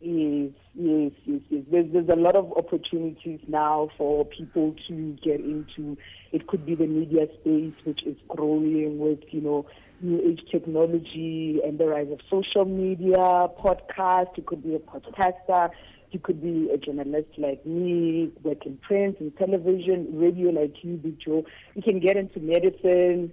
Yes, yes, yes, yes. There's, there's a lot of opportunities now for people to get into. It could be the media space, which is growing with, you know, new age technology and the rise of social media, podcast. You could be a podcaster. You could be a journalist like me, work in print and television, radio like you, Big Joe. You can get into medicine.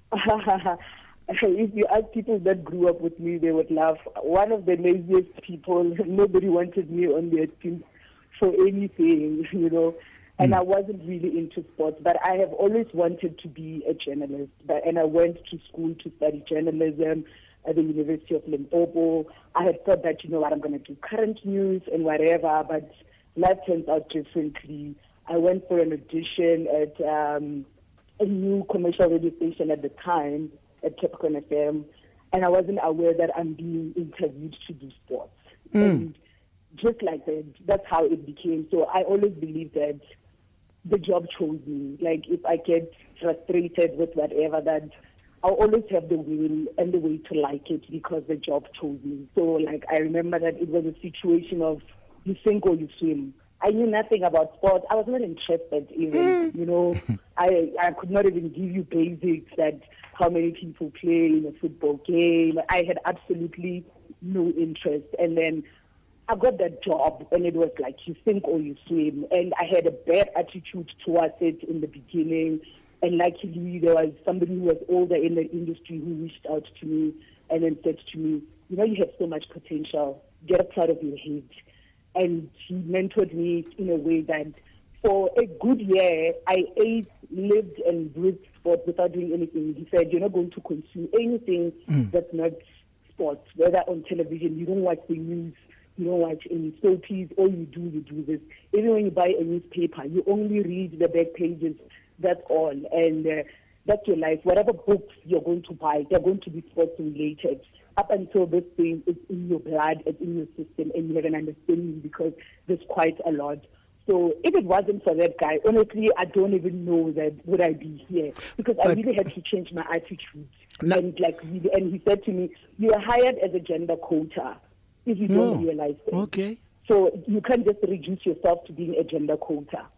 if you ask people that grew up with me they would laugh one of the laziest people nobody wanted me on their team for anything you know and mm. I wasn't really into sports, but I have always wanted to be a journalist. But, and I went to school to study journalism at the University of Limpopo. I had thought that, you know what, I'm going to do current news and whatever, but life turns out differently. I went for an audition at um, a new commercial radio station at the time, at Capricorn FM, and I wasn't aware that I'm being interviewed to do sports. Mm. And just like that, that's how it became. So I always believed that the job chose me. Like if I get frustrated with whatever that I'll always have the will and the way to like it because the job chose me. So like I remember that it was a situation of you sink or you swim. I knew nothing about sports. I was not interested even. Mm. You know, I I could not even give you basics that how many people play in a football game. I had absolutely no interest. And then I got that job and it was like you sink or you swim and I had a bad attitude towards it in the beginning and luckily there was somebody who was older in the industry who reached out to me and then said to me you know you have so much potential get up out of your head and he mentored me in a way that for a good year I ate lived and breathed sport without doing anything he said you're not going to consume anything mm. that's not sports whether on television you don't watch the news you know what, in soapies, all you do, you do this. Even when you buy a newspaper, you only read the back pages. That's all. And uh, that's your life. Whatever books you're going to buy, they're going to be sports related. Up until this thing, it's in your blood, it's in your system, and you have an understanding because there's quite a lot. So if it wasn't for that guy, honestly, I don't even know that would I be here because but, I really had to change my attitude. No. and like, and he said to me, "You are hired as a gender quota." if you no. don't oh, realize that. Okay. So you can't just reduce yourself to being a gender quota.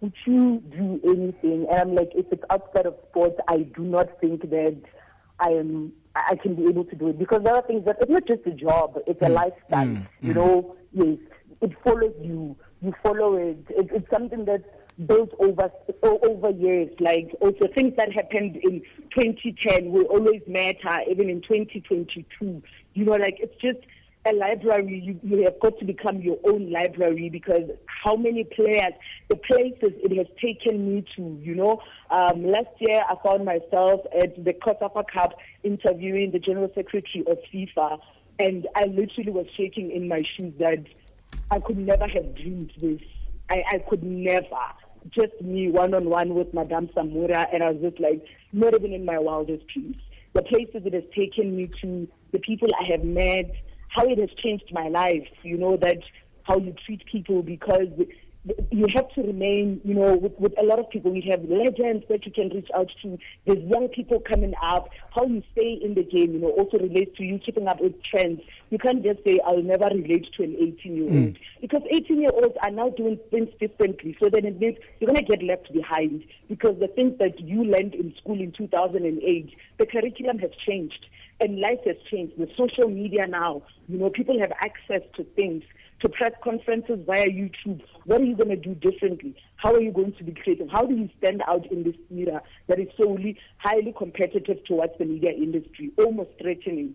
would you do anything? And I'm like, if it's outside of sports, I do not think that I am I can be able to do it because there are things that it's not just a job; it's mm. a lifestyle. Mm. You mm. know, yes, it follows you. You follow it. it it's something that's built over over years. Like also things that happened in 2010 will always matter, even in 2022. You know, like it's just a library, you, you have got to become your own library because how many players, the places it has taken me to, you know. Um, last year, I found myself at the Kotafa Cup interviewing the General Secretary of FIFA, and I literally was shaking in my shoes that I could never have dreamed this. I, I could never. Just me one on one with Madame Samura, and I was just like, not even in my wildest dreams. The places it has taken me to, the people I have met, how it has changed my life, you know, that how you treat people because you have to remain, you know, with, with a lot of people. You have legends that you can reach out to. There's young people coming up. How you stay in the game, you know, also relates to you keeping up with trends. You can't just say, I'll never relate to an 18 year old. Mm. Because 18 year olds are now doing things differently. So then it means you're going to get left behind because the things that you learned in school in 2008, the curriculum has changed. and life has changed. With social media now, you know, people have access to things, to press conferences via YouTube. What are you going to do differently? How are you going to be creative? How do you stand out in this era that is solely highly competitive towards the media industry, almost threatening?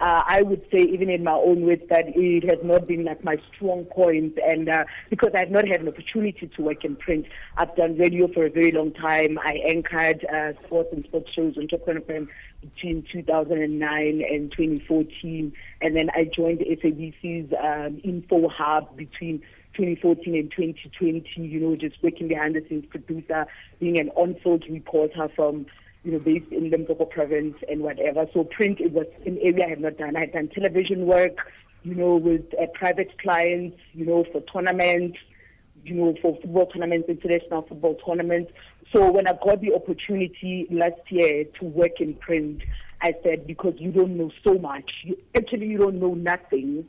uh, I would say even in my own words that it has not been like my strong point and uh, because I've not had an opportunity to work in print. I've done radio for a very long time. I anchored uh, sports and sports shows on Top FM between 2009 and 2014 and then I joined SABC's um, Info Hub between 2014 and 2020, you know, just working behind the scenes producer, being an on-field reporter from you know, based in Limpopo province and whatever. So print was an area I have not done. I had done television work, you know, with uh, private clients, you know, for tournaments, you know, for football tournaments, international football tournaments. So when I got the opportunity last year to work in print, I said, because you don't know so much, you, actually you don't know nothing.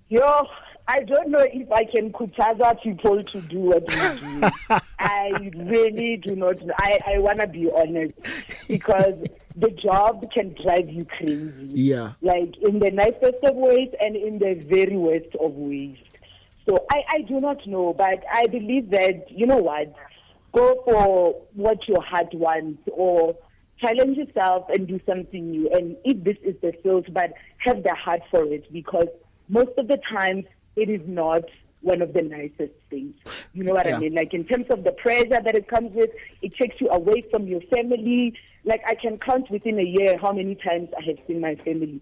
Yo I don't know if I can khuthaza people to do what we do. I really do not I I want to be honest because the job can drive you crazy. Yeah. Like in the nicest of ways and in the very worst of ways. So I, I do not know, but I believe that, you know what, go for what your heart wants or challenge yourself and do something new. And if this is the field, but have the heart for it because most of the time it is not one of the nicest things. You know what yeah. I mean? Like in terms of the pressure that it comes with, it takes you away from your family, Like I can count within a year how many times I have seen my family.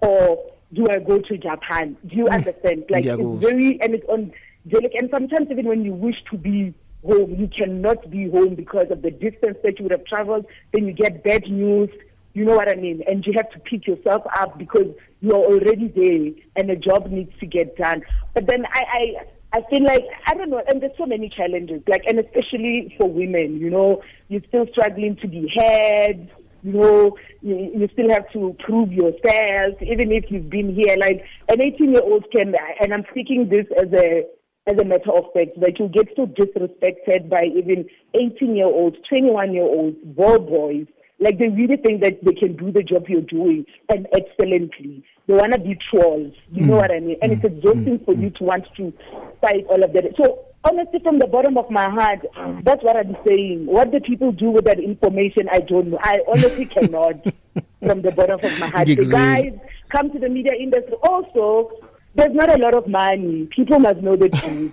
or do I go to Japan? Do you mm. understand? Like yeah, it's very and it's on delicate. And sometimes even when you wish to be home, you cannot be home because of the distance that you would have traveled. Then you get bad news. You know what I mean? And you have to pick yourself up because you are already there and a job needs to get done. But then I, I I feel like I don't know, and there's so many challenges, like and especially for women, you know, you're still struggling to be heard you know, you, you still have to prove yourself, even if you've been here. Like an 18 year old can, and I'm speaking this as a as a matter of fact, that you get so disrespected by even 18 year olds, 21 year olds, ball boys. Like they really think that they can do the job you're doing and excellently. They want to be trolls. You mm. know hmm. what I mean? And mm. it's hmm. exhausting mm. for hmm. you to want to fight all of that. So honestly, from the bottom of my heart, that's what I'm saying. What the people do with that information, I don't know. I honestly cannot, from the bottom of my heart. The guys come to the media industry. Also, there's not a lot of money. People must know the truth.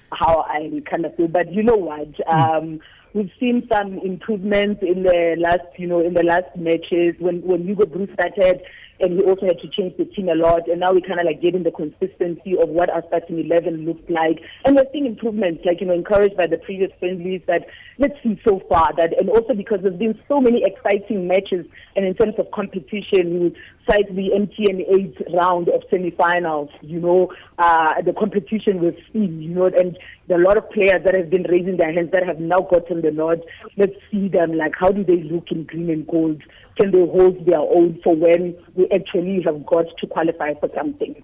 how I kind of feel, but you know what? Hmm. Um, we've seen some improvements in the last you know in the last matches when when Hugo Bruce started and we also had to change the team a lot. And now we're kind of like getting the consistency of what our starting 11 looked like. And we're seeing improvements, like, you know, encouraged by the previous friendlies that let's see so far that, and also because there's been so many exciting matches. And in terms of competition, we would cite the MTN 8 round of semifinals, you know, uh, the competition with seen, you know, and there are a lot of players that have been raising their hands that have now gotten the nod. Let's see them, like, how do they look in green and gold? can they hold their own for when we actually have got to qualify for something.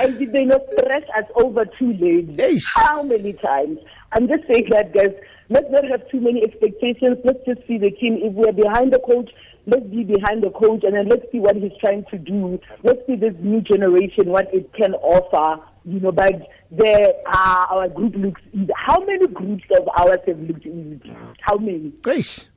and did they not press us over too late Eish. how many times I'm just saying that, guys. Let's not have too many expectations. Let's just see the team. If we're behind the coach, let's be behind the coach, and then let's see what he's trying to do. Let's see this new generation what it can offer. You know, but the uh, our group looks. Easy. How many groups of ours have looked easy? How many? Great.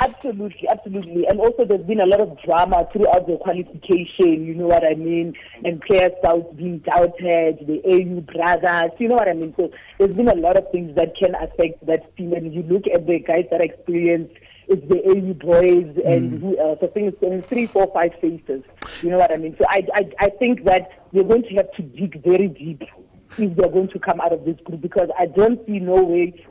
Absolutely, absolutely. And also there's been a lot of drama throughout the qualification, you know what I mean? And players out being doubted, the AU brothers, you know what I mean? So there's been a lot of things that can affect that team. And you look at the guys that experienced it's the AU boys mm. and hmm. who else? I think it's three, four, five faces. You know what I mean? So I, I, I think that they're going to have to dig very deep if they're going to come out of this group because I don't see no way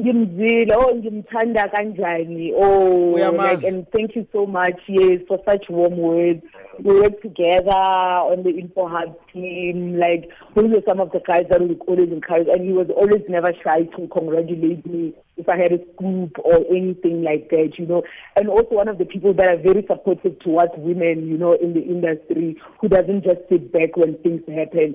ngimzile oh ngimthanda kanjani oh like, and thank you so much yes for such warm words we work together on the info hub team like those are some of the guys that we always encourage and he was always never shy to congratulate me if I had a group or anything like that, you know. And also one of the people that are very supportive towards women, you know, in the industry, who doesn't just sit back when things happen.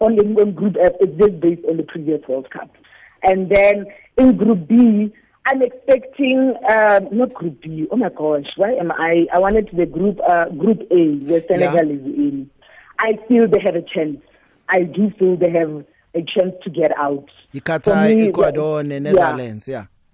Only in Group F, it's just based on the previous World Cup. And then in Group B, I'm expecting uh, not Group B. Oh my gosh, why am I? I wanted the Group uh, Group A where Senegal yeah. is in. I feel they have a chance. I do feel they have a chance to get out. Qatar, Ecuador, the, and Netherlands. Yeah. yeah.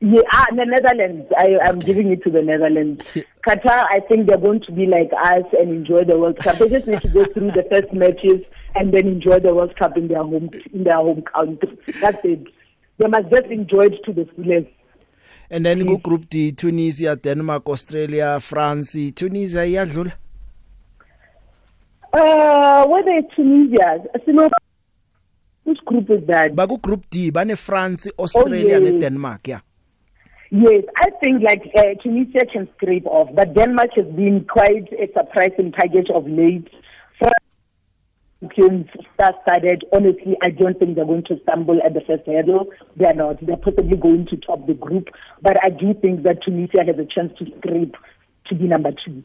Yeah, ah, the Netherlands. I, I'm okay. giving it to the Netherlands. Qatar, I think they're going to be like us and enjoy the World Cup. They just need to go through the first matches and then enjoy the World Cup in their home in their home country. That's it. They must just enjoy it to the fullest. And then go group D Tunisia, Denmark, Australia, France. Tunisia iyadlula. Uh whether Tunisia, sino which group is that? Baku group D bane France, Australia oh, yes. ne Denmark, yeah. Yes, I think like uh, Tunisia can scrape off, but Denmark has been quite a surprising package of late. Uh, Europeans start started. Honestly, I don't think they're going to stumble at the first hurdle. They're not. They're possibly going to top the group. But I do think that Tunisia has a chance to scrape to be number two.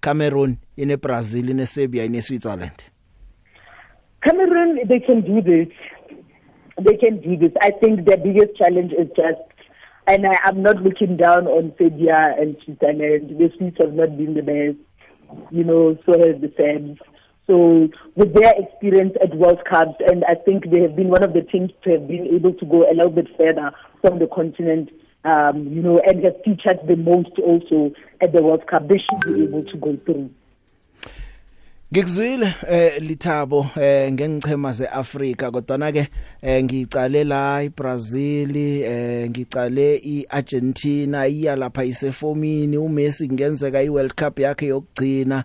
Cameroon, ine Brazil, ine Serbia, ine Switzerland. Cameroon, they can do this. They can do this. I think their biggest challenge is just, and I am not looking down on Serbia and Switzerland. The Swiss have not been the best, you know, so has the Serbs. So with their experience at World Cups, and I think they have been one of the teams to have been able to go a little bit further from the continent, um, you know, and have featured the most also at the World Cup. They should be able to go through. Ngikuzwile eh lithabo eh ngenichema zeAfrika kodwana ke eh ngicale la iBrazil eh ngicale iArgentina iya lapha isefomini uMessi kungenzeka iWorld Cup yakhe yokugcina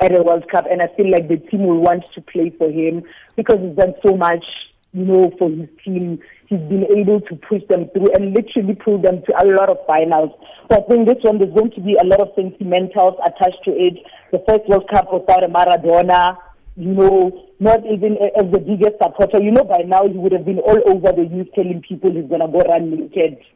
at a World Cup and I feel like the team will want to play for him because he's done so much you know, for his team. He's been able to push them through and literally pull them to a lot of finals. So I think this one, there's going to be a lot of sentimentals attached to it. The first World Cup without a Maradona, you know, not even as the biggest supporter. You know, by now he would have been all over the news telling people he's going to go run naked